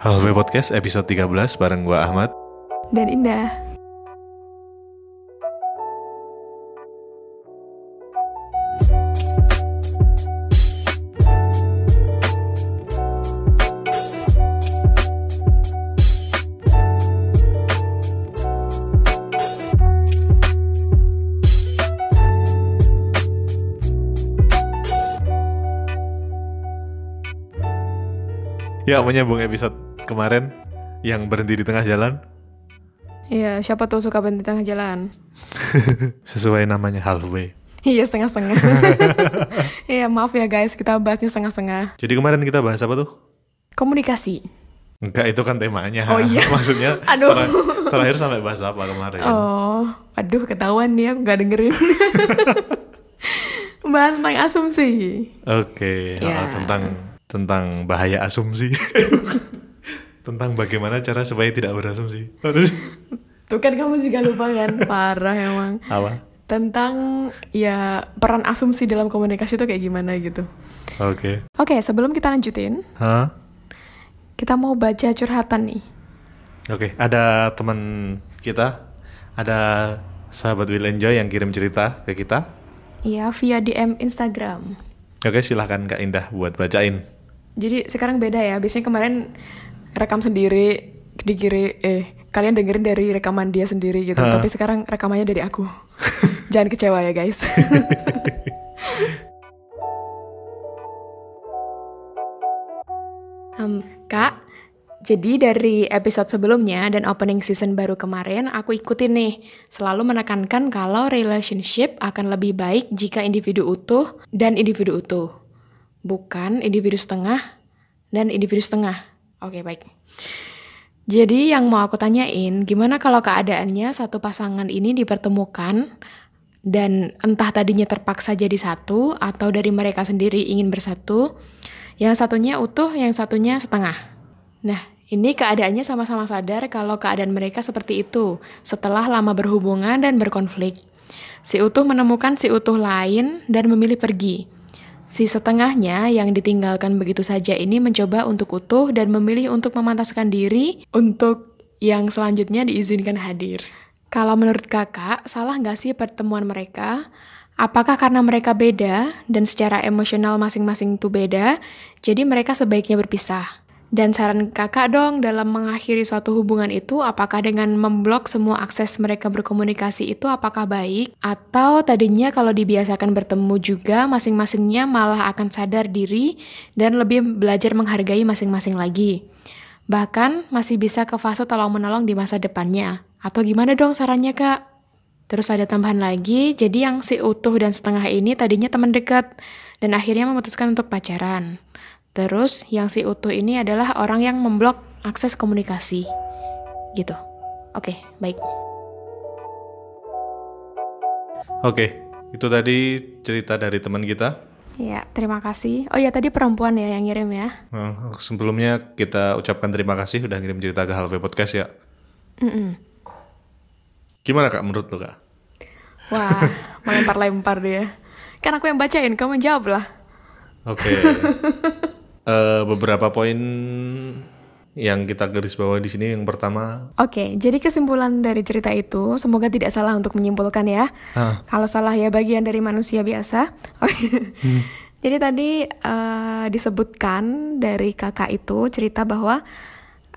Halfway Podcast episode 13 bareng gua Ahmad. dan Indah. Ya, menyambung episode kemarin yang berhenti di tengah jalan Iya, siapa tuh suka berhenti tengah jalan? sesuai namanya halfway. Iya, setengah-setengah. Iya, maaf ya guys, kita bahasnya setengah-setengah. Jadi kemarin kita bahas apa tuh? Komunikasi. Enggak, itu kan temanya. Oh, iya. Maksudnya Aduh. tera- terakhir sampai bahas apa kemarin? Oh, aduh ketahuan nih aku nggak dengerin. Bahas tentang asumsi. Oke, oh, Ya. tentang tentang bahaya asumsi. Tentang bagaimana cara supaya tidak berasumsi. Tuh kan kamu juga lupa kan? Parah emang. apa? Tentang ya peran asumsi dalam komunikasi itu kayak gimana gitu. Oke. Oke, sebelum kita lanjutin, Hah? kita mau baca curhatan nih. Oke, ada teman kita, ada sahabat Will Enjoy yang kirim cerita ke kita. Iya, via DM Instagram. Oke, silahkan Kak Indah buat bacain. Jadi sekarang beda ya. Biasanya kemarin rekam sendiri, dikiri eh kalian dengerin dari rekaman dia sendiri gitu. Hah. Tapi sekarang rekamannya dari aku. Jangan kecewa ya guys. Em, Kak, jadi dari episode sebelumnya dan opening season baru kemarin aku ikutin nih selalu menekankan kalau relationship akan lebih baik jika individu utuh dan individu utuh. Bukan individu setengah dan individu setengah. Oke, baik. Jadi yang mau aku tanyain, gimana kalau keadaannya satu pasangan ini dipertemukan dan entah tadinya terpaksa jadi satu atau dari mereka sendiri ingin bersatu, yang satunya utuh, yang satunya setengah. Nah, ini keadaannya sama-sama sadar kalau keadaan mereka seperti itu setelah lama berhubungan dan berkonflik. Si utuh menemukan si utuh lain dan memilih pergi. Si setengahnya yang ditinggalkan begitu saja ini mencoba untuk utuh dan memilih untuk memantaskan diri untuk yang selanjutnya diizinkan hadir. Kalau menurut kakak, salah nggak sih pertemuan mereka? Apakah karena mereka beda dan secara emosional masing-masing itu beda, jadi mereka sebaiknya berpisah? Dan saran kakak dong dalam mengakhiri suatu hubungan itu, apakah dengan memblok semua akses mereka berkomunikasi itu apakah baik? Atau tadinya kalau dibiasakan bertemu juga, masing-masingnya malah akan sadar diri dan lebih belajar menghargai masing-masing lagi? Bahkan masih bisa ke fase tolong-menolong di masa depannya. Atau gimana dong sarannya kak? Terus ada tambahan lagi, jadi yang si utuh dan setengah ini tadinya teman dekat dan akhirnya memutuskan untuk pacaran. Terus yang si utuh ini adalah orang yang memblok akses komunikasi. Gitu. Oke, baik. Oke, itu tadi cerita dari teman kita. Ya, terima kasih. Oh ya, tadi perempuan ya yang ngirim ya. Nah, sebelumnya kita ucapkan terima kasih udah ngirim cerita ke Halfway Podcast ya. Mm-mm. Gimana kak menurut lo kak? Wah, melempar-lempar dia. Kan aku yang bacain, kamu jawab lah. Oke. Eh, beberapa poin yang kita garis bawah di sini yang pertama. Oke, jadi kesimpulan dari cerita itu, semoga tidak salah untuk menyimpulkan ya. Ah, Kalau salah ya bagian dari manusia biasa. Jadi tadi eh, disebutkan dari kakak itu cerita bahwa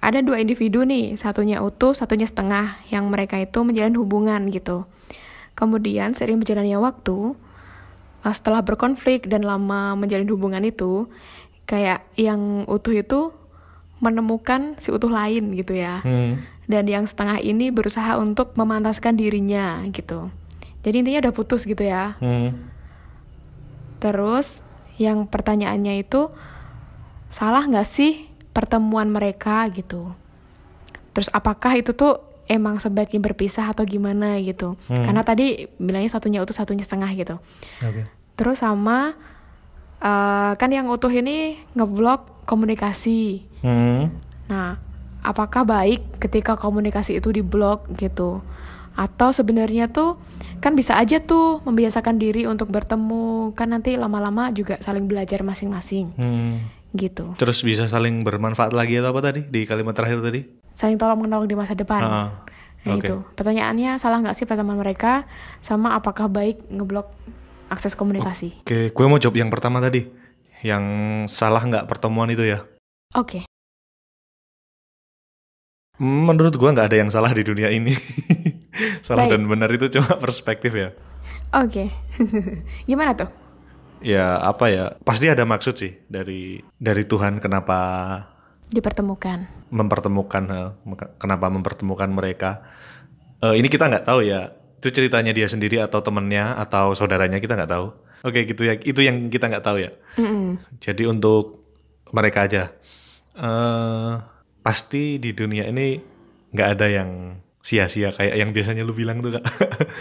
ada dua individu nih, satunya utuh, satunya setengah, yang mereka itu menjalin hubungan gitu. Kemudian sering berjalannya waktu, setelah berkonflik dan lama menjalin hubungan itu, kayak yang utuh itu menemukan si utuh lain gitu ya hmm, dan yang setengah ini berusaha untuk memantaskan dirinya gitu. Jadi intinya udah putus gitu ya. hmm. Terus yang pertanyaannya itu salah nggak sih pertemuan mereka gitu? Terus apakah itu tuh emang sebaiknya berpisah atau gimana gitu? Hmm. Karena tadi bilangnya satunya utuh satunya setengah gitu. Oke. Terus sama eh, kan yang utuh ini ngeblok komunikasi. Hmm. Nah, apakah baik ketika komunikasi itu diblok gitu? Atau sebenarnya tuh kan bisa aja tuh membiasakan diri untuk bertemu, kan nanti lama-lama juga saling belajar masing-masing. Hmm. gitu. Terus bisa saling bermanfaat lagi atau apa tadi di kalimat terakhir tadi? Saling tolong menolong di masa depan. Ah, Nah oke. itu pertanyaannya salah nggak sih pertemuan mereka sama apakah baik ngeblok akses komunikasi? Oke, gue mau jawab yang pertama tadi. Yang salah nggak pertemuan itu ya? Oke, Menurut gue nggak ada yang salah di dunia ini. salah Baik. dan benar itu cuma perspektif ya. oke. Gimana tuh? Ya apa ya? Pasti ada maksud sih dari dari Tuhan kenapa Dipertemukan. mempertemukan eh, kenapa mempertemukan mereka. Eh, ini kita nggak tahu ya. Itu ceritanya dia sendiri atau temennya atau saudaranya kita nggak tahu. Oke gitu ya. Itu yang kita nggak tahu ya. Mm-mm. Jadi untuk mereka aja, eh pasti di dunia ini nggak ada yang sia-sia kayak yang biasanya lu bilang tuh kak.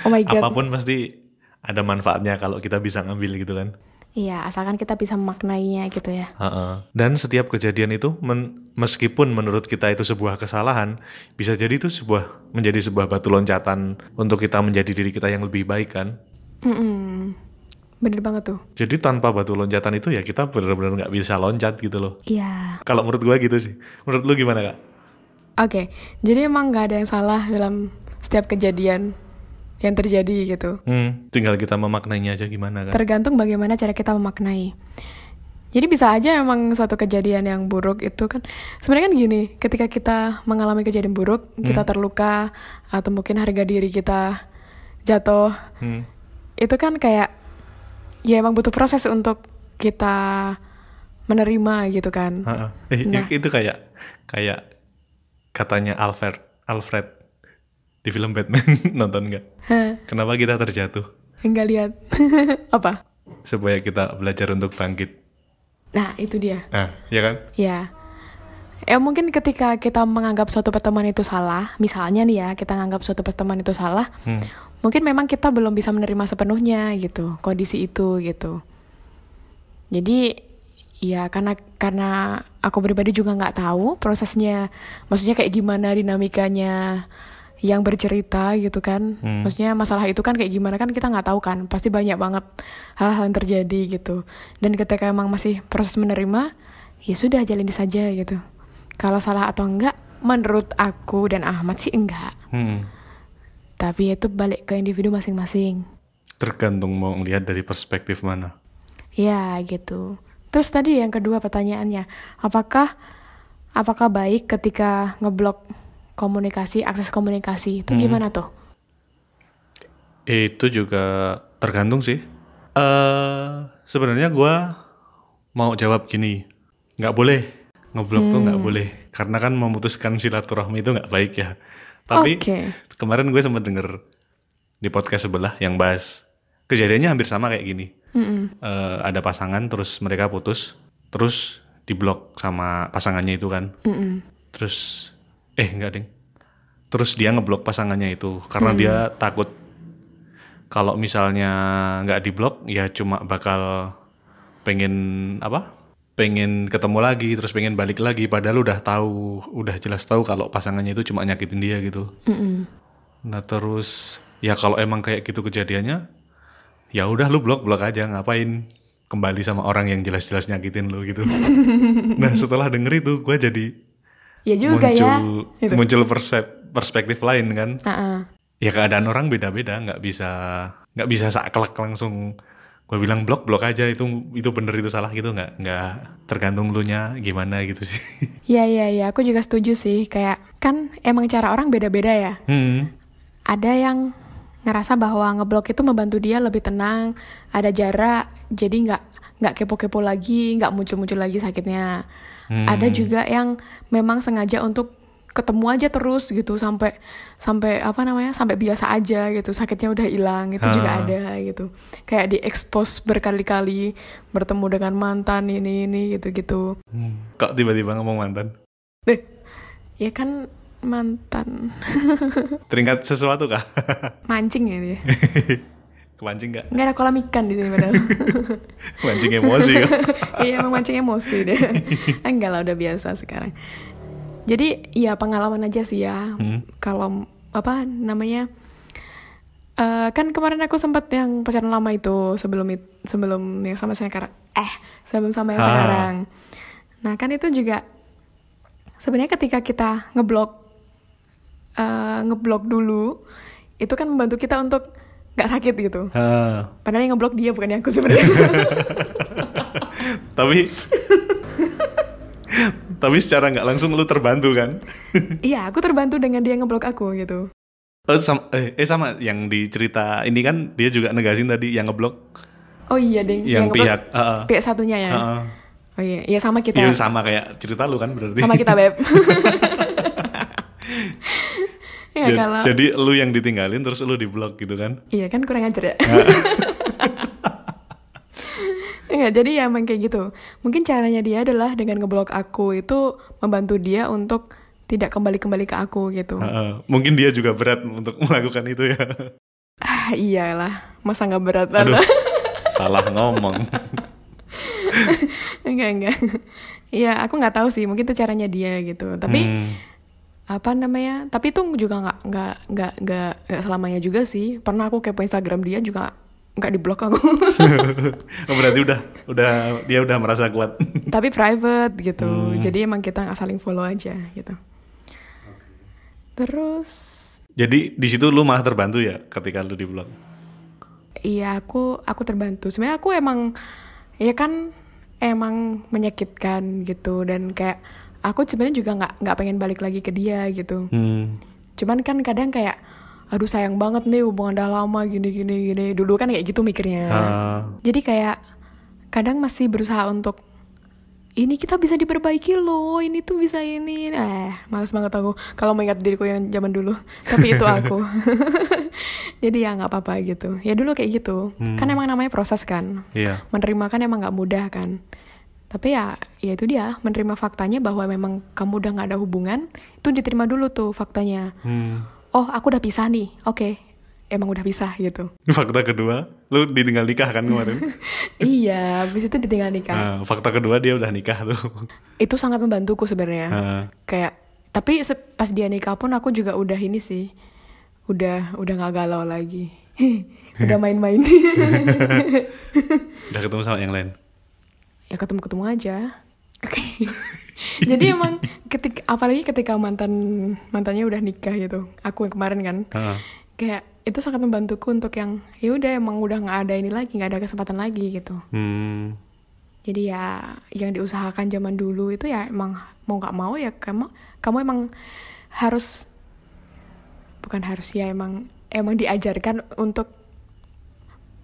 Oh my God. Apa pun pasti ada manfaatnya kalau kita bisa ngambil gitu kan. Iya, asalkan kita bisa memaknainya gitu ya. Ha-ha. Dan setiap kejadian itu, men- meskipun menurut kita itu sebuah kesalahan, bisa jadi itu sebuah menjadi sebuah batu loncatan untuk kita menjadi diri kita yang lebih baik kan. Mm-mm. Bener banget tuh. Jadi tanpa batu loncatan itu ya kita benar-benar nggak bisa loncat gitu loh. Iya. Kalau menurut gua gitu sih. Menurut lu gimana kak? Oke, jadi emang nggak ada yang salah dalam setiap kejadian yang terjadi gitu. Hmm, tinggal kita memaknainya aja gimana kan? Tergantung bagaimana cara kita memaknai. Jadi bisa aja emang suatu kejadian yang buruk itu kan sebenarnya kan gini, ketika kita mengalami kejadian buruk, kita terluka atau mungkin harga diri kita jatuh, Hmm. itu kan kayak ya emang butuh proses untuk kita menerima gitu kan. Ha-ha. Eh, Nah. itu kayak kayak katanya Alfred Alfred di film Batman nonton nggak? Kenapa kita terjatuh? enggak lihat. Apa? Supaya kita belajar untuk bangkit. Nah, itu dia. Nah, ya kan? Ya. Ya mungkin ketika kita menganggap suatu pertemuan itu salah, misalnya nih ya, kita menganggap suatu pertemuan itu salah, Hmm. mungkin memang kita belum bisa menerima sepenuhnya gitu, kondisi itu gitu. Jadi ya karena karena aku pribadi juga nggak tahu prosesnya, maksudnya kayak gimana dinamikanya yang bercerita gitu kan. Hmm. Maksudnya masalah itu kan kayak gimana kan kita nggak tahu kan. Pasti banyak banget hal-hal yang terjadi gitu. Dan ketika emang masih proses menerima, ya sudah jalani saja gitu. Kalau salah atau enggak, menurut aku dan Ahmad sih enggak. Hmm. Tapi itu balik ke individu masing-masing. Tergantung mau melihat dari perspektif mana. Ya gitu. Terus tadi yang kedua pertanyaannya, apakah apakah baik ketika ngeblok komunikasi, akses komunikasi itu gimana tuh? Itu juga tergantung sih. Eh sebenarnya gua mau jawab gini, nggak boleh ngeblok tuh nggak boleh, karena kan memutuskan silaturahmi itu nggak baik ya. Tapi Oke. kemarin gue sempat denger di podcast sebelah yang bahas kejadiannya hampir sama kayak gini. Mm-mm. Eh, ada pasangan terus mereka putus, terus diblok sama pasangannya itu kan. Mm-mm. Terus eh enggak ding. Terus dia ngeblok pasangannya itu karena dia takut kalau misalnya nggak diblok ya cuma bakal pengen apa? Pengen ketemu lagi terus pengen balik lagi padahal udah tahu, udah jelas tahu kalau pasangannya itu cuma nyakitin dia gitu. Mm-mm. Nah terus ya kalau emang kayak gitu kejadiannya, ya udah lu blok blok aja ngapain kembali sama orang yang jelas-jelas nyakitin lu gitu. nah setelah denger itu gue jadi Ya juga muncul ya. Gitu. muncul persep- perspektif lain kan. Ah-ah. Ya keadaan orang beda-beda, nggak bisa nggak bisa saklek langsung gue bilang blok blok aja itu itu bener itu salah gitu nggak nggak tergantung lu nya gimana gitu sih. Iya iya iya, aku juga setuju sih. Kayak kan emang cara orang beda-beda ya. hmm. Ada yang ngerasa bahwa ngeblok itu membantu dia lebih tenang, ada jarak, jadi nggak nggak kepo-kepo lagi, nggak muncul-muncul lagi sakitnya. Hmm. Ada juga yang memang sengaja untuk ketemu aja terus gitu sampai sampai apa namanya sampai biasa aja gitu sakitnya udah hilang itu juga Ah. ada gitu kayak diekspos berkali-kali bertemu dengan mantan ini ini gitu gitu Hmm. Kok tiba-tiba ngomong mantan? deh ya kan mantan Teringat sesuatu kah? mancing ya dia Kepancing nggak? nggak ada kolam ikan di sini padahal Mancing emosi kok. iya emang mancing emosi deh enggak lah udah biasa sekarang jadi ya pengalaman aja sih ya Hmm. kalau apa namanya eh kan kemarin aku sempat yang pacaran lama itu sebelum it- sebelum yang sama saya sekarang eh sebelum sama yang Ah. sekarang Nah kan itu juga sebenarnya ketika kita ngeblok eh, ngeblok dulu itu kan membantu kita untuk nggak sakit gitu. Ah, Padahal yang ngeblok dia bukan aku sebenarnya. tapi tapi secara nggak langsung lu terbantu kan? Iya, aku terbantu dengan dia ngeblok aku gitu. Oh, sama, eh, eh sama yang di cerita ini kan dia juga negasin tadi yang ngeblok Oh iya ding, yang ngeblok pihak ah. pihak satunya ya. Ah. Oh iya, iya sama kita. Iya sama kayak cerita lu kan berarti. Sama kita beb. ya Ja- kalau Jadi lu yang ditinggalin terus lu diblok gitu kan? iya kan kurang ajar ya. Enggak, jadi ya emang kayak gitu. Mungkin caranya dia adalah dengan ngeblok aku itu membantu dia untuk tidak kembali-kembali ke aku gitu. Ah, ah. Mungkin dia juga berat untuk melakukan itu ya. Ah, iyalah, masa nggak berat Aduh, salah ngomong. enggak enggak. Iya, aku nggak tahu sih, mungkin itu caranya dia gitu. Tapi Hmm. Apa namanya? Tapi itu juga nggak nggak nggak nggak nggak selamanya juga sih. Pernah aku kepo Instagram dia juga nggak diblok aku. Oh, berarti udah udah dia udah merasa kuat. Tapi private gitu. Jadi emang kita nggak saling follow aja gitu. Terus Jadi di situ lu malah terbantu ya ketika lu diblok. iya aku aku terbantu. Sebenarnya aku emang ya kan emang menyakitkan gitu dan kayak aku sebenarnya juga nggak nggak pengen balik lagi ke dia gitu. Hmm. Cuman kan kadang kayak aduh sayang banget nih hubungan udah lama gini gini gini. Dulu kan kayak gitu mikirnya. Ah, Jadi kayak kadang masih berusaha untuk ini kita bisa diperbaiki loh, ini tuh bisa ini. Eh, males banget aku kalau mengingat diriku yang zaman dulu. Tapi itu aku. Jadi ya nggak apa-apa gitu. Ya dulu kayak gitu. Kan emang namanya proses kan. iya. Menerima kan emang nggak mudah kan. Tapi ya, ya itu dia menerima faktanya bahwa memang kamu udah nggak ada hubungan. Itu diterima dulu tuh faktanya. Hmm. Oh, aku udah pisah nih. Oke, emang udah pisah gitu. Fakta kedua, lu ditinggal nikah kan kemarin? iya, habis itu ditinggal nikah. Nah, fakta kedua dia udah nikah tuh. itu sangat membantuku sebenarnya Ah, kayak tapi pas dia nikah pun aku juga udah ini sih udah udah nggak galau lagi udah main-main udah ketemu sama yang lain. Ya ketemu ketemu aja. Oke. jadi emang ketika apalagi ketika mantan mantannya udah nikah gitu. Aku yang kemarin kan. Ah, kayak itu sangat membantuku untuk yang ya udah emang udah nggak ada ini lagi nggak ada kesempatan lagi gitu. Hmm. jadi ya yang diusahakan zaman dulu itu ya emang mau nggak mau ya kamu kamu emang harus bukan harus ya emang emang diajarkan untuk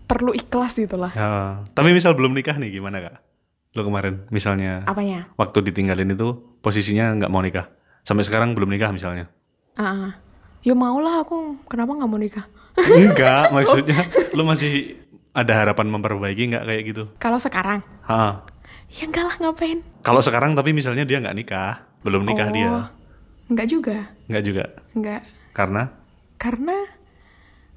perlu ikhlas gitu lah. Ya, tapi misal belum nikah nih gimana kak? Lu kemarin misalnya apanya? waktu ditinggalin itu posisinya nggak mau nikah. Sampai sekarang belum nikah misalnya. ah ah. ya mau lah aku. Kenapa nggak mau nikah? Enggak, maksudnya lu masih ada harapan memperbaiki nggak kayak gitu? kalau sekarang? Ha. ya enggak lah ngapain? Kalau sekarang tapi misalnya dia nggak nikah, belum nikah Oh, dia, enggak juga. Nggak juga, enggak. Karena? Karena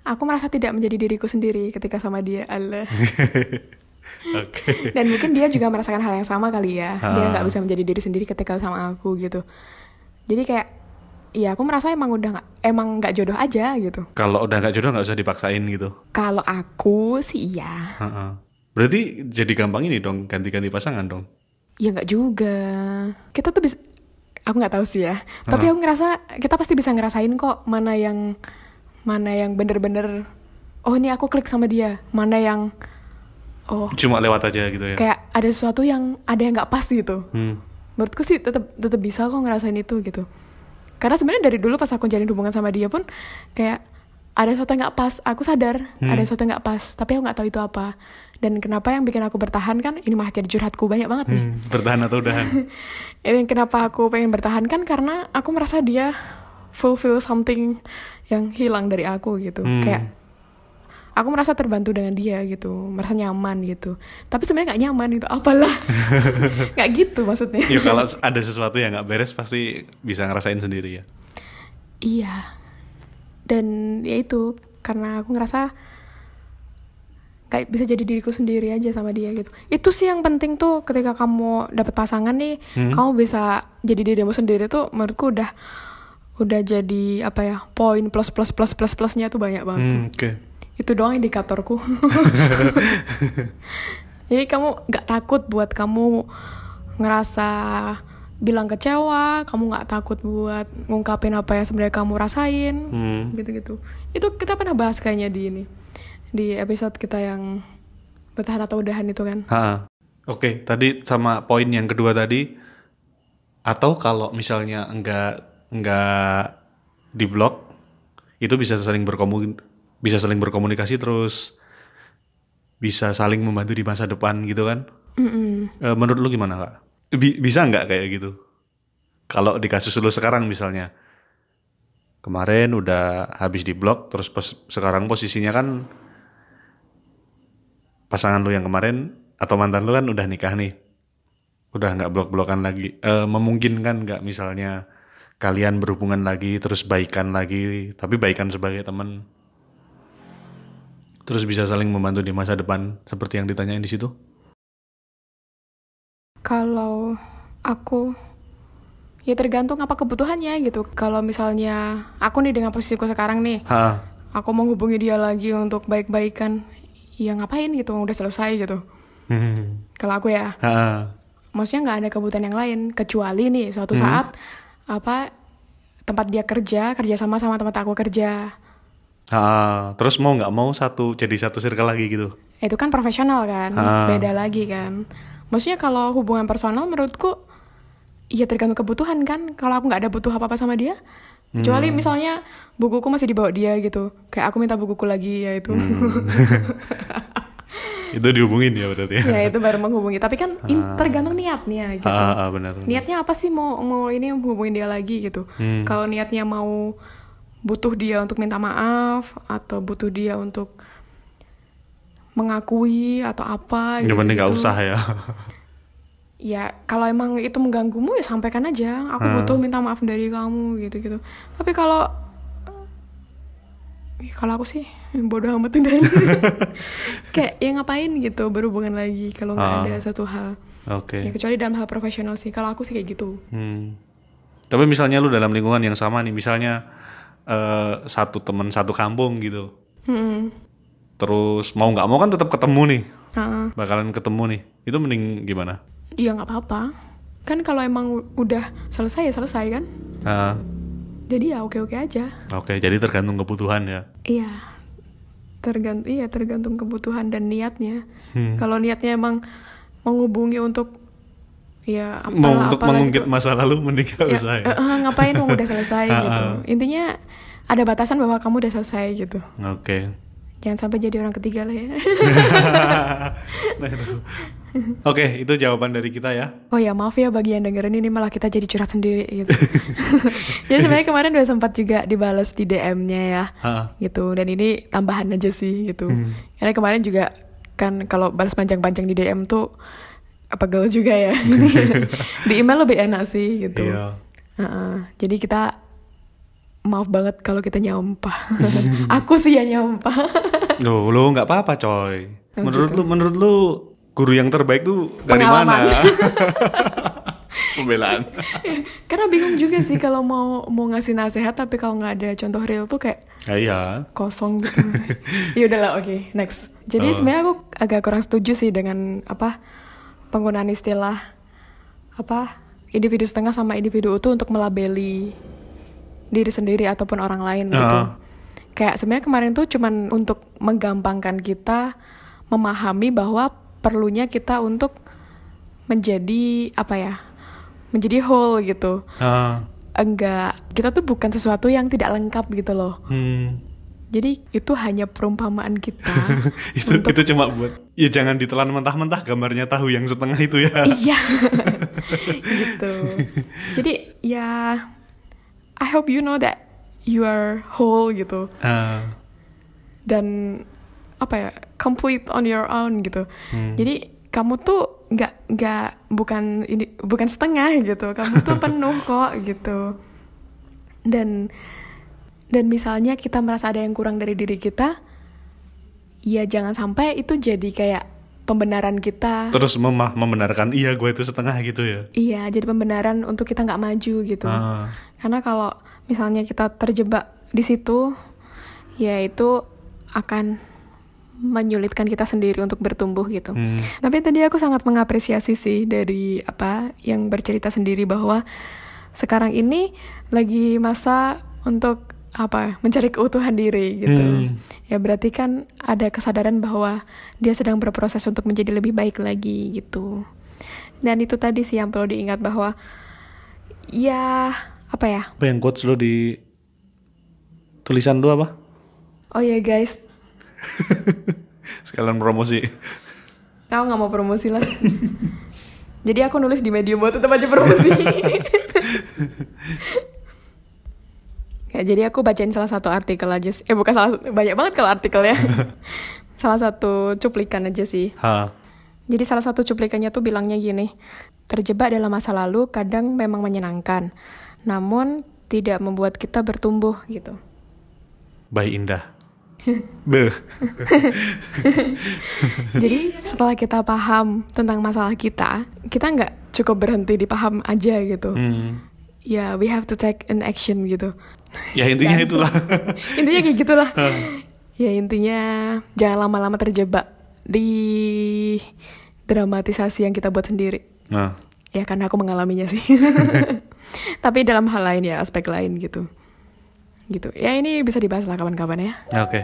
aku merasa tidak menjadi diriku sendiri ketika sama dia. Allah dan mungkin dia juga merasakan hal yang sama kali ya. Dia Ah. nggak bisa menjadi diri sendiri ketika sama aku gitu. Jadi kayak ya aku merasa emang udah nggak emang nggak jodoh aja gitu. Kalau udah nggak jodoh nggak usah dipaksain gitu. kalau aku sih iya. Ha-ha. Berarti jadi gampang ini dong ganti-ganti pasangan dong. ya nggak juga. Kita tuh bisa aku nggak tahu sih ya. Tapi aku ngerasa kita pasti bisa ngerasain kok mana yang mana yang bener-bener oh ini aku klik sama dia. Mana yang oh Cuma lewat aja gitu ya. kayak ada sesuatu yang ada yang nggak pas gitu Hmm. menurutku sih tetap tetap bisa kok ngerasain itu gitu karena sebenarnya dari dulu pas aku jalin hubungan sama dia pun kayak ada sesuatu yang nggak pas aku sadar ada sesuatu yang nggak pas tapi aku nggak tahu itu apa dan kenapa yang bikin aku bertahan kan ini malah jadi curhatku banyak banget nih Hmm, Bertahan atau udahan? ini kenapa aku pengen bertahan kan karena aku merasa dia fulfill something yang hilang dari aku gitu Hmm. kayak aku merasa terbantu dengan dia gitu merasa nyaman gitu tapi sebenarnya nggak nyaman gitu apalah nggak gitu maksudnya ya kalau ada sesuatu yang nggak beres pasti bisa ngerasain sendiri ya. Iya. Dan ya itu karena aku ngerasa kayak bisa jadi diriku sendiri aja sama dia gitu. Itu sih yang penting tuh ketika kamu dapet pasangan nih, kamu bisa jadi dirimu sendiri tuh menurutku udah udah jadi apa ya poin plus plus plus plus plusnya tuh banyak banget. Hmm, Oke. Itu doang indikatorku. Jadi kamu nggak takut buat kamu ngerasa bilang kecewa, kamu nggak takut buat ngungkapin apa yang sebenarnya kamu rasain, Hmm. gitu-gitu. Itu kita pernah bahas kayaknya di ini, di episode kita yang bertahan atau udahan itu kan. Oke, tadi sama poin yang kedua tadi atau kalau misalnya enggak enggak di blok itu bisa saling berkomunikasi bisa saling berkomunikasi terus bisa saling membantu di masa depan gitu kan? Mm-mm. Eh, menurut lu gimana kak? Bi- bisa nggak kayak gitu? Kalau di kasus lu sekarang misalnya kemarin udah habis di blok terus pos- sekarang posisinya kan pasangan lu yang kemarin atau mantan lu kan udah nikah nih udah nggak blok-blokan lagi Eh, memungkinkan nggak misalnya kalian berhubungan lagi terus baikan lagi tapi baikan sebagai teman terus bisa saling membantu di masa depan seperti yang ditanyain di situ Kalau aku ya tergantung apa kebutuhannya gitu. Kalau misalnya aku nih dengan posisiku sekarang nih, ha aku mau hubungi dia lagi untuk baik-baikan, ya ngapain gitu, udah selesai gitu. Hmm. Kalau aku ya, ha maksudnya nggak ada kebutuhan yang lain kecuali nih suatu saat apa tempat dia kerja kerja sama sama tempat aku kerja Ah, terus mau nggak mau satu jadi satu circle lagi gitu. itu kan profesional kan Ah. beda lagi kan maksudnya kalau hubungan personal menurutku ya tergantung kebutuhan kan kalau aku nggak ada butuh apa apa sama dia kecuali misalnya bukuku masih dibawa dia gitu kayak aku minta bukuku lagi ya itu Itu dihubungin ya berarti ya. ya itu baru menghubungi tapi kan in- tergantung niatnya gitu Ah, ah, benar. benar. niatnya apa sih mau mau ini hubungin dia lagi gitu Hmm. kalau niatnya mau butuh dia untuk minta maaf atau butuh dia untuk mengakui atau apa Yang gitu, penting nggak usah ya. ya kalau emang itu mengganggumu ya sampaikan aja aku Ah. butuh minta maaf dari kamu gitu gitu tapi kalau ya kalau aku sih bodoh amat udah kayak ya ngapain gitu berhubungan lagi kalau nggak Ah. ada satu hal Oke. ya kecuali dalam hal profesional sih kalau aku sih kayak gitu Hmm. Tapi misalnya lu dalam lingkungan yang sama nih, misalnya eh, satu temen satu kampung gitu. Hmm. Terus mau nggak mau kan tetap ketemu nih, Ah. bakalan ketemu nih. Itu mending gimana? Iya nggak apa-apa. Kan kalau emang udah selesai ya selesai kan. Ah, Jadi ya oke-oke aja. Oke, jadi tergantung kebutuhan ya. Iya. Tergantung iya tergantung kebutuhan dan niatnya. Hmm. Kalau niatnya emang menghubungi untuk ya apalah, mau untuk apalah mengungkit gitu. masa lalu mending nggak Ya, usah ya. ngapain wong udah selesai gitu. Intinya ada batasan bahwa kamu udah selesai gitu. Oke. Jangan sampai jadi orang ketiga lah ya. Nah, itu. Oke, itu jawaban dari kita ya. Oh ya maaf ya bagi yang dengerin ini malah kita jadi curhat sendiri gitu. jadi sebenarnya kemarin udah sempat juga dibalas di DM-nya ya. Ha. gitu dan ini tambahan aja sih gitu karena kemarin juga kan kalau balas panjang-panjang di DM tuh apa gaul juga ya di email lebih enak sih gitu Iya. Heeh. jadi kita maaf banget kalau kita nyampah aku sih ya nyampah Loh, lo nggak apa-apa coy. Oh, Menurut gitu. lu, menurut lu guru yang terbaik tuh dari Pengalaman. mana? Pembelaan. karena bingung juga sih kalau mau mau ngasih nasihat tapi kalau nggak ada contoh real tuh kayak Ya, iya. kosong gitu. ya udahlah, oke, next. Jadi Oh. sebenarnya aku agak kurang setuju sih dengan apa penggunaan istilah apa individu setengah sama individu utuh untuk melabeli diri sendiri ataupun orang lain gitu. Ah. Kayak sebenarnya kemarin tuh cuman untuk menggampangkan kita memahami bahwa perlunya kita untuk menjadi apa ya? Menjadi whole gitu. Ah, Enggak, kita tuh bukan sesuatu yang tidak lengkap gitu loh. hmm. Jadi itu hanya perumpamaan kita. itu itu cuma buat ya jangan ditelan mentah-mentah gambarnya tahu yang setengah itu ya. iya. gitu. Jadi ya I hope you know that you are whole gitu Ah, dan apa ya complete on your own gitu. Hmm. Jadi kamu tuh nggak nggak bukan ini bukan setengah gitu. Kamu tuh penuh kok gitu. Dan dan misalnya kita merasa ada yang kurang dari diri kita, ya jangan sampai itu jadi kayak pembenaran kita. terus memah membenarkan iya gue itu setengah gitu ya. Iya, jadi pembenaran untuk kita nggak maju gitu. Ah, Karena kalau misalnya kita terjebak di situ, ya itu akan menyulitkan kita sendiri untuk bertumbuh gitu. Hmm. Tapi tadi aku sangat mengapresiasi sih dari apa yang bercerita sendiri bahwa sekarang ini lagi masa untuk apa mencari keutuhan diri gitu. Hmm. Ya berarti kan ada kesadaran bahwa dia sedang berproses untuk menjadi lebih baik lagi gitu. Dan itu tadi sih yang perlu diingat bahwa ya apa ya? Apa yang quotes lo di tulisan lu apa? Oh ya guys, Sekalian promosi. Kamu nggak mau promosi lah. Jadi aku nulis di medium buat tetap aja promosi. ya, jadi aku bacain salah satu artikel aja sih. Eh bukan salah banyak banget kalau artikel ya. salah satu cuplikan aja sih. Ha. Jadi salah satu cuplikannya tuh bilangnya gini. Terjebak dalam masa lalu kadang memang menyenangkan. Namun tidak membuat kita bertumbuh gitu. Bayi indah. Beuh. Jadi setelah kita paham tentang masalah kita, kita nggak cukup berhenti di paham aja gitu. Hmm. Ya, we have to take an action gitu. Ya intinya itulah. intinya kayak gitulah. ya intinya jangan lama-lama terjebak di dramatisasi yang kita buat sendiri. Nah, Ya karena aku mengalaminya sih. Tapi dalam hal lain ya, aspek lain gitu. Gitu. Ya ini bisa dibahas lah kapan-kapan ya. oke.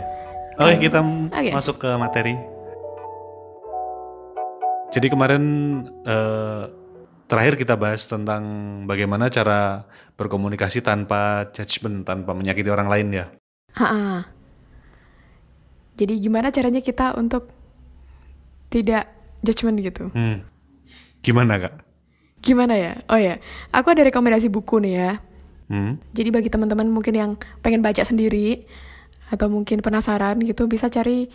Oke, kita m- Oke. masuk ke materi. Jadi kemarin eh, terakhir kita bahas tentang bagaimana cara berkomunikasi tanpa judgment, tanpa menyakiti orang lain ya. Ha-ha. Jadi gimana caranya kita untuk tidak judgement gitu? Hmm. Gimana kak? Gimana ya? Oh ya, aku ada rekomendasi buku nih ya. Hmm. Jadi bagi teman-teman mungkin yang pengen baca sendiri atau mungkin penasaran gitu bisa cari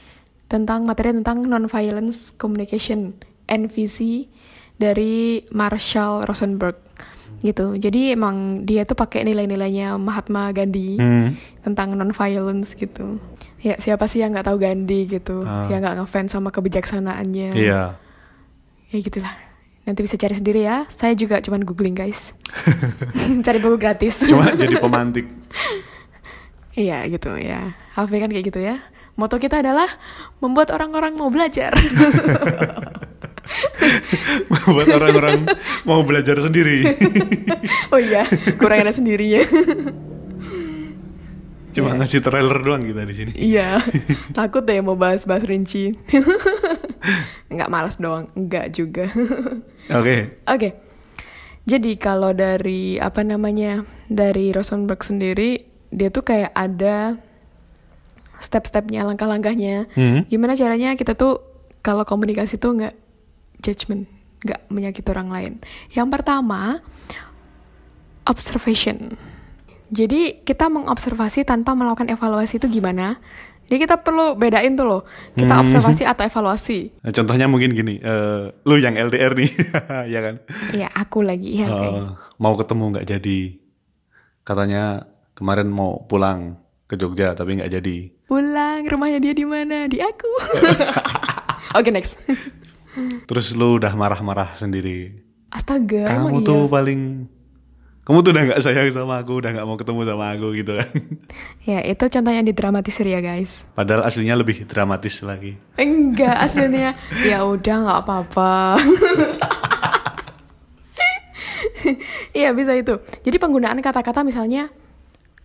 tentang materi tentang non-violence communication NVC dari Marshall Rosenberg gitu. Jadi emang dia tuh pakai nilai-nilainya Mahatma Gandhi Hmm. tentang non-violence gitu. Ya siapa sih yang nggak tahu Gandhi gitu, Ah. yang nggak ngefans sama kebijaksanaannya. Iya. Ya gitulah. Nanti bisa cari sendiri ya. Saya juga cuman googling guys. cari buku gratis. Cuma jadi pemantik. Iya gitu ya. HV kan kayak gitu ya. Moto kita adalah membuat orang-orang mau belajar. Buat orang-orang mau belajar sendiri. oh iya, kurang ada sendirinya. Cuma ngasih trailer doang kita di sini. iya, takut deh mau bahas-bahas rinci. Enggak malas doang, enggak juga. Oke. Oke. Jadi kalau dari apa namanya? Dari Rosenberg sendiri, dia tuh kayak ada step-stepnya, langkah-langkahnya. Hmm. Gimana caranya kita tuh kalau komunikasi tuh nggak judgment, nggak menyakiti orang lain. Yang pertama, observation. Jadi kita mengobservasi tanpa melakukan evaluasi itu gimana? Jadi kita perlu bedain tuh loh, kita Hmm. observasi atau evaluasi. Nah, contohnya mungkin gini, eh, lu yang LDR nih, ya kan? Ya aku lagi ya. Eh, mau ketemu nggak jadi. Katanya kemarin mau pulang ke Jogja tapi nggak jadi. Pulang, rumahnya dia di mana? Di aku. Oke, next. Terus lu udah marah-marah sendiri. Astaga, kamu iya? tuh paling, kamu tuh udah nggak sayang sama aku, udah nggak mau ketemu sama aku gitu kan. Ya, itu contoh yang didramatisir ya, guys. Padahal aslinya lebih dramatis lagi. Enggak, aslinya. ya udah, nggak apa-apa. Iya, bisa itu. Jadi penggunaan kata-kata misalnya,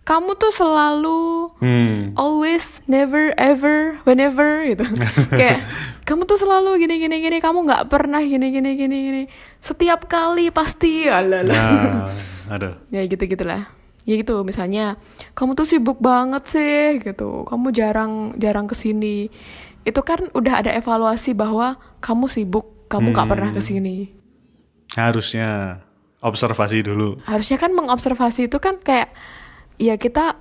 kamu tuh selalu Hmm. always, never, ever, whenever gitu. Kayak kamu tuh selalu gini gini gini, kamu nggak pernah gini gini gini gini. Setiap kali pasti alala. Nah, aduh. Ya gitu gitulah. Ya gitu misalnya kamu tuh sibuk banget sih gitu. Kamu jarang jarang ke sini. Itu kan udah ada evaluasi bahwa kamu sibuk, kamu nggak pernah ke sini. Harusnya observasi dulu. Harusnya kan mengobservasi itu kan kayak ya kita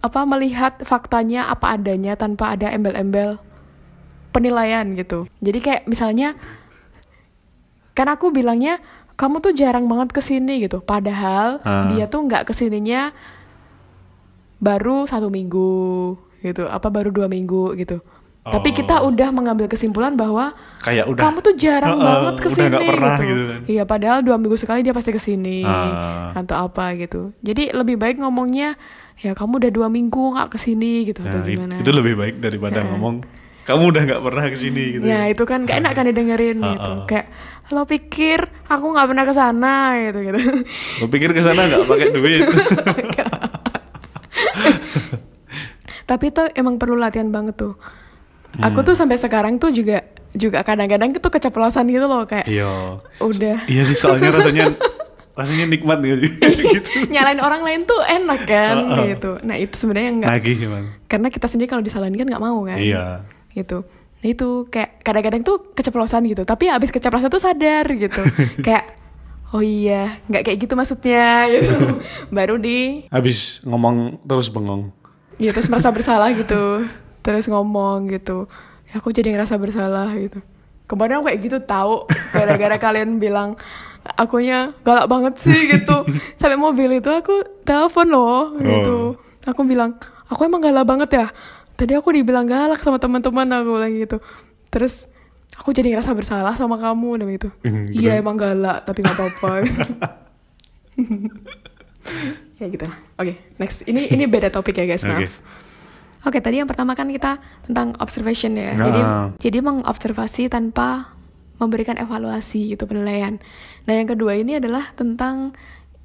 apa melihat faktanya apa adanya tanpa ada embel-embel penilaian gitu. Jadi kayak misalnya kan aku bilangnya kamu tuh jarang banget ke sini gitu. Padahal Ah. dia tuh nggak ke sininya baru satu minggu gitu. Apa baru dua minggu gitu. Tapi kita udah mengambil kesimpulan bahwa Kayak udah. kamu tuh jarang Heeh, banget udah ke sini nggak pernah gitu. gitu kan. Iya, padahal dua minggu sekali dia pasti ke sini Ah. atau apa gitu. Jadi lebih baik ngomongnya ya kamu udah dua minggu nggak ke sini gitu atau Nah, it- gimana? itu lebih baik daripada ngomong kamu udah nggak pernah ke sini gitu. Ya itu kan gak enak kan didengerin gitu. Kayak lo pikir aku nggak pernah ke sana gitu gitu. Lo pikir ke sana nggak pakai duit? Tapi itu emang perlu latihan banget tuh. Aku tuh sampai sekarang tuh juga juga kadang-kadang tuh keceplosan gitu loh kayak iya. udah Iya sih soalnya rasanya rasanya nikmat gitu. gitu. nyalain orang lain tuh enak kan gitu. Nah itu sebenarnya enggak Nagih emang. karena kita sendiri kalau disalahin kan nggak mau kan. Iya. Gitu. Nah itu kayak kadang-kadang tuh keceplosan gitu. Tapi abis keceplosan tuh sadar gitu. kayak oh iya nggak kayak gitu maksudnya gitu. Baru di Habis ngomong terus bengong. ya terus merasa bersalah gitu. Terus ngomong gitu. Ya aku jadi ngerasa bersalah gitu. Kemarin aku kayak gitu tahu gara-gara kalian bilang akunya galak banget sih gitu. Sampai mobil itu aku telepon loh gitu. Aku bilang aku emang galak banget ya? Tadi aku dibilang galak sama teman-teman aku bilang gitu terus aku jadi ngerasa bersalah sama kamu dan gitu Hmm, iya emang galak tapi nggak apa-apa ya gitu oke next ini ini beda topik ya guys maaf Oke. Oke, tadi yang pertama kan kita tentang observation ya. Nah. Jadi jadi mengobservasi tanpa memberikan evaluasi gitu penilaian. Nah, yang kedua ini adalah tentang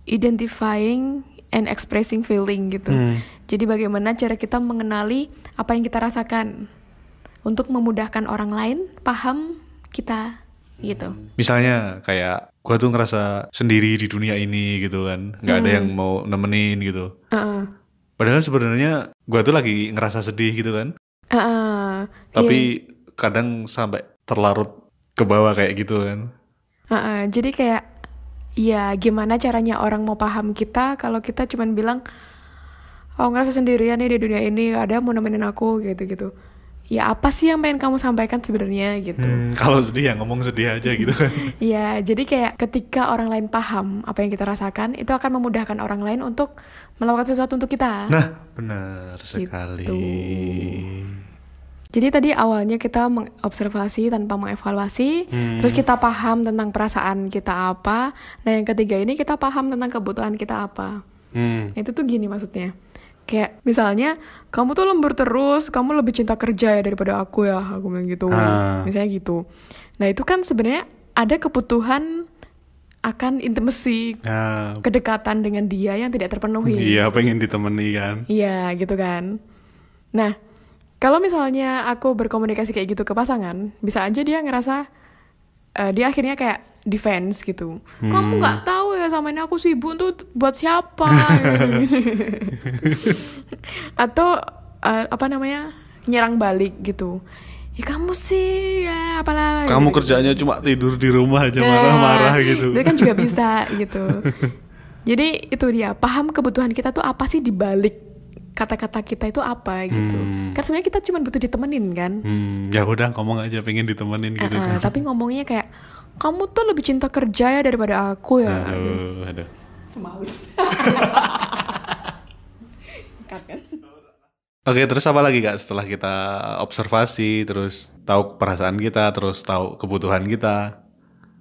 identifying and expressing feeling gitu. Hmm. Jadi bagaimana cara kita mengenali apa yang kita rasakan untuk memudahkan orang lain paham kita gitu. Misalnya kayak gua tuh ngerasa sendiri di dunia ini gitu kan. nggak ada yang mau nemenin gitu. Heeh. Padahal sebenarnya gua tuh lagi ngerasa sedih gitu kan. Heeh. Tapi kadang sampai terlarut ke bawah kayak gitu kan. Heeh, jadi kayak ya gimana caranya orang mau paham kita kalau kita cuman bilang oh ngerasa sendirian nih di dunia ini ada yang mau nemenin aku gitu gitu ya apa sih yang pengen kamu sampaikan sebenarnya gitu Hmm, kalau sedih ya ngomong sedih aja gitu kan. ya jadi kayak ketika orang lain paham apa yang kita rasakan itu akan memudahkan orang lain untuk melakukan sesuatu untuk kita Nah, benar sekali. Gitu. Jadi tadi awalnya kita mengobservasi tanpa mengevaluasi, terus kita paham tentang perasaan kita apa. Nah yang ketiga ini kita paham tentang kebutuhan kita apa. Hmm. Itu tuh gini maksudnya. Kayak misalnya kamu tuh lembur terus, kamu lebih cinta kerja ya daripada aku ya, aku bilang gitu. Ah. Misalnya gitu. Nah itu kan sebenarnya ada kebutuhan akan intimacy, Nah, kedekatan dengan dia yang tidak terpenuhi. iya pengen ditemani kan. Iya gitu kan. Nah kalau misalnya aku berkomunikasi kayak gitu ke pasangan, bisa aja dia ngerasa eh, dia akhirnya kayak defense gitu. Kamu nggak tahu ya sama ini aku sibuk tuh buat siapa? Atau eh, apa namanya nyerang balik gitu. Ya kamu sih ya apalah. Kamu gitu. kerjanya cuma tidur di rumah aja Nah, marah-marah gitu. Itu kan juga bisa gitu. Jadi itu dia paham kebutuhan kita tuh apa sih di balik kata-kata kita itu apa gitu. Kan sebenarnya kita cuma butuh ditemenin kan. Hmm, ya udah ngomong aja pengen ditemenin gitu. Ah, ah, tapi ngomongnya kayak kamu tuh lebih cinta kerja ya daripada aku ya. Aduh, aduh. Kan? Oke, terus apa lagi kak setelah kita observasi, terus tahu perasaan kita, terus tahu kebutuhan kita,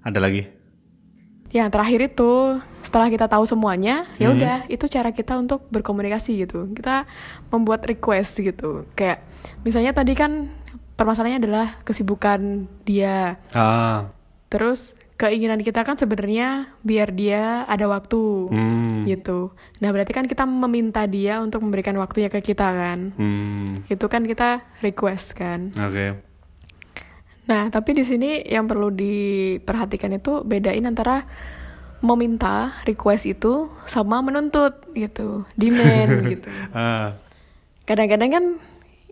ada lagi? Yang terakhir itu setelah kita tahu semuanya, ya udah itu cara kita untuk berkomunikasi gitu. Kita membuat request gitu. Kayak misalnya tadi kan permasalahannya adalah kesibukan dia. Ah, Terus keinginan kita kan sebenarnya biar dia ada waktu hmm, gitu. Nah, berarti kan kita meminta dia untuk memberikan waktunya ke kita kan. hmm, Itu kan kita request kan. oke, Nah, tapi di sini yang perlu diperhatikan itu bedain antara meminta request itu sama menuntut gitu, demand gitu. ah, Kadang-kadang kan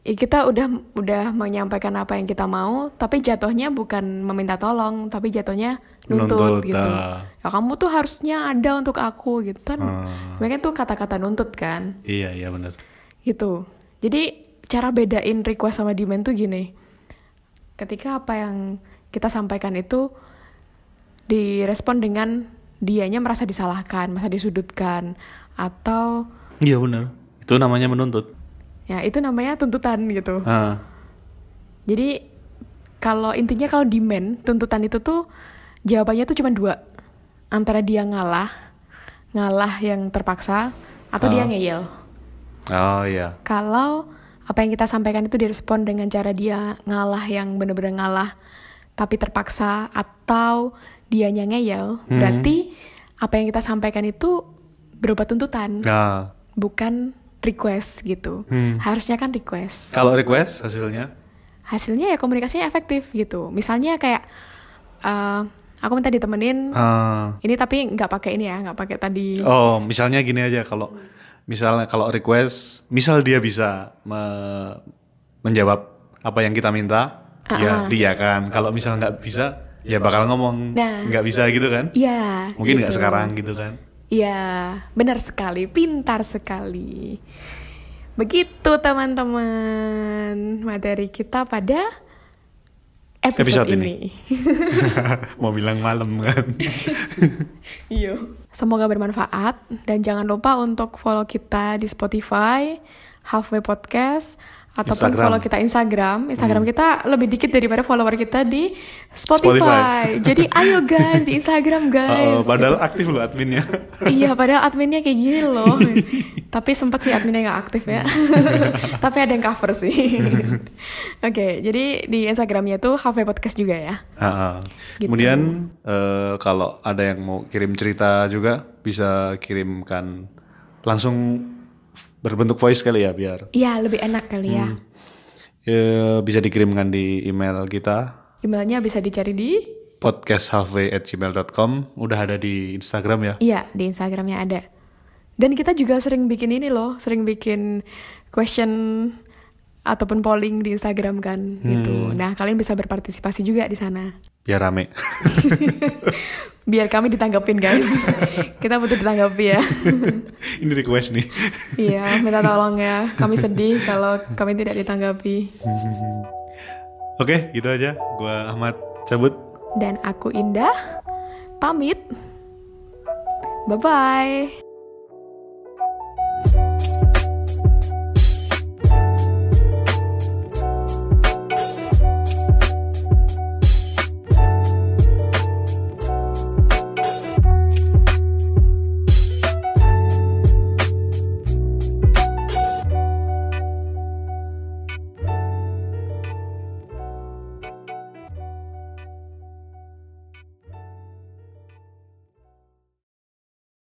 kita udah udah menyampaikan apa yang kita mau, tapi jatuhnya bukan meminta tolong, tapi jatuhnya nuntut, Nuntut, gitu. ah. Ya kamu tuh harusnya ada untuk aku gitu kan. Ah. Sebenarnya tuh kata-kata nuntut kan iya iya benar. gitu. Jadi cara bedain request sama demand tuh gini. Ketika apa yang kita sampaikan itu direspon dengan dianya merasa disalahkan, merasa disudutkan atau Iya benar. Itu namanya menuntut. Ya itu namanya tuntutan gitu. Ah, Jadi kalau intinya kalau demand, tuntutan itu tuh jawabannya tuh cuma dua. Antara dia ngalah, ngalah yang terpaksa atau dia Ah. ngeyel. oh iya. Kalau apa yang kita sampaikan itu direspon dengan cara dia ngalah yang bener-bener ngalah tapi terpaksa atau dianya ngeyel, berarti apa yang kita sampaikan itu berupa tuntutan, Nah, bukan request gitu. Harusnya kan request. kalau request hasilnya Hasilnya ya komunikasinya efektif gitu. Misalnya kayak eh, aku minta ditemenin ah, ini tapi nggak pakai ini ya, nggak pakai tadi. Oh, misalnya gini aja kalau misalnya kalau request, misal dia bisa me- menjawab apa yang kita minta, ya dia kan. Kalau misal nggak bisa, ya bakal ngomong Nah. nggak bisa gitu kan? Iya. Mungkin nggak gitu. sekarang gitu kan? Iya, benar sekali, pintar sekali. Begitu teman-teman materi kita pada episode, Episode ini. ini. Mau bilang malam kan? Iya. Semoga bermanfaat dan jangan lupa untuk follow kita di Spotify, Halfway Podcast, ataupun Instagram. Hmm. follow kita Instagram. Instagram kita lebih dikit daripada follower kita di Spotify. Spotify. Jadi ayo guys di Instagram guys. Oh, padahal aktif loh adminnya. iya, padahal adminnya kayak gini loh. Tapi sempat sih adminnya nggak aktif ya. Tapi ada yang cover sih. Oke, jadi di Instagramnya tuh Halfway Podcast juga ya. Ah, ah. Gitu. Kemudian eh, kalau ada yang mau kirim cerita juga bisa kirimkan langsung berbentuk voice kali ya biar Iya, lebih enak kali ya. eh, bisa dikirimkan di email kita Emailnya bisa dicari di podcasthalfway@gmail.com udah ada di Instagram ya. Iya, di Instagramnya ada. Dan kita juga sering bikin ini loh, sering bikin question ataupun polling di Instagram kan, gitu. Nah, kalian bisa berpartisipasi juga di sana. Biar rame. Biar kami ditanggapin, guys. kita butuh ditanggapi ya. Ini request nih. iya, minta tolong ya. Kami sedih kalau kami tidak ditanggapi. Oke, gitu aja. Gua Ahmad cabut. Dan aku Indah, pamit. Bye-bye.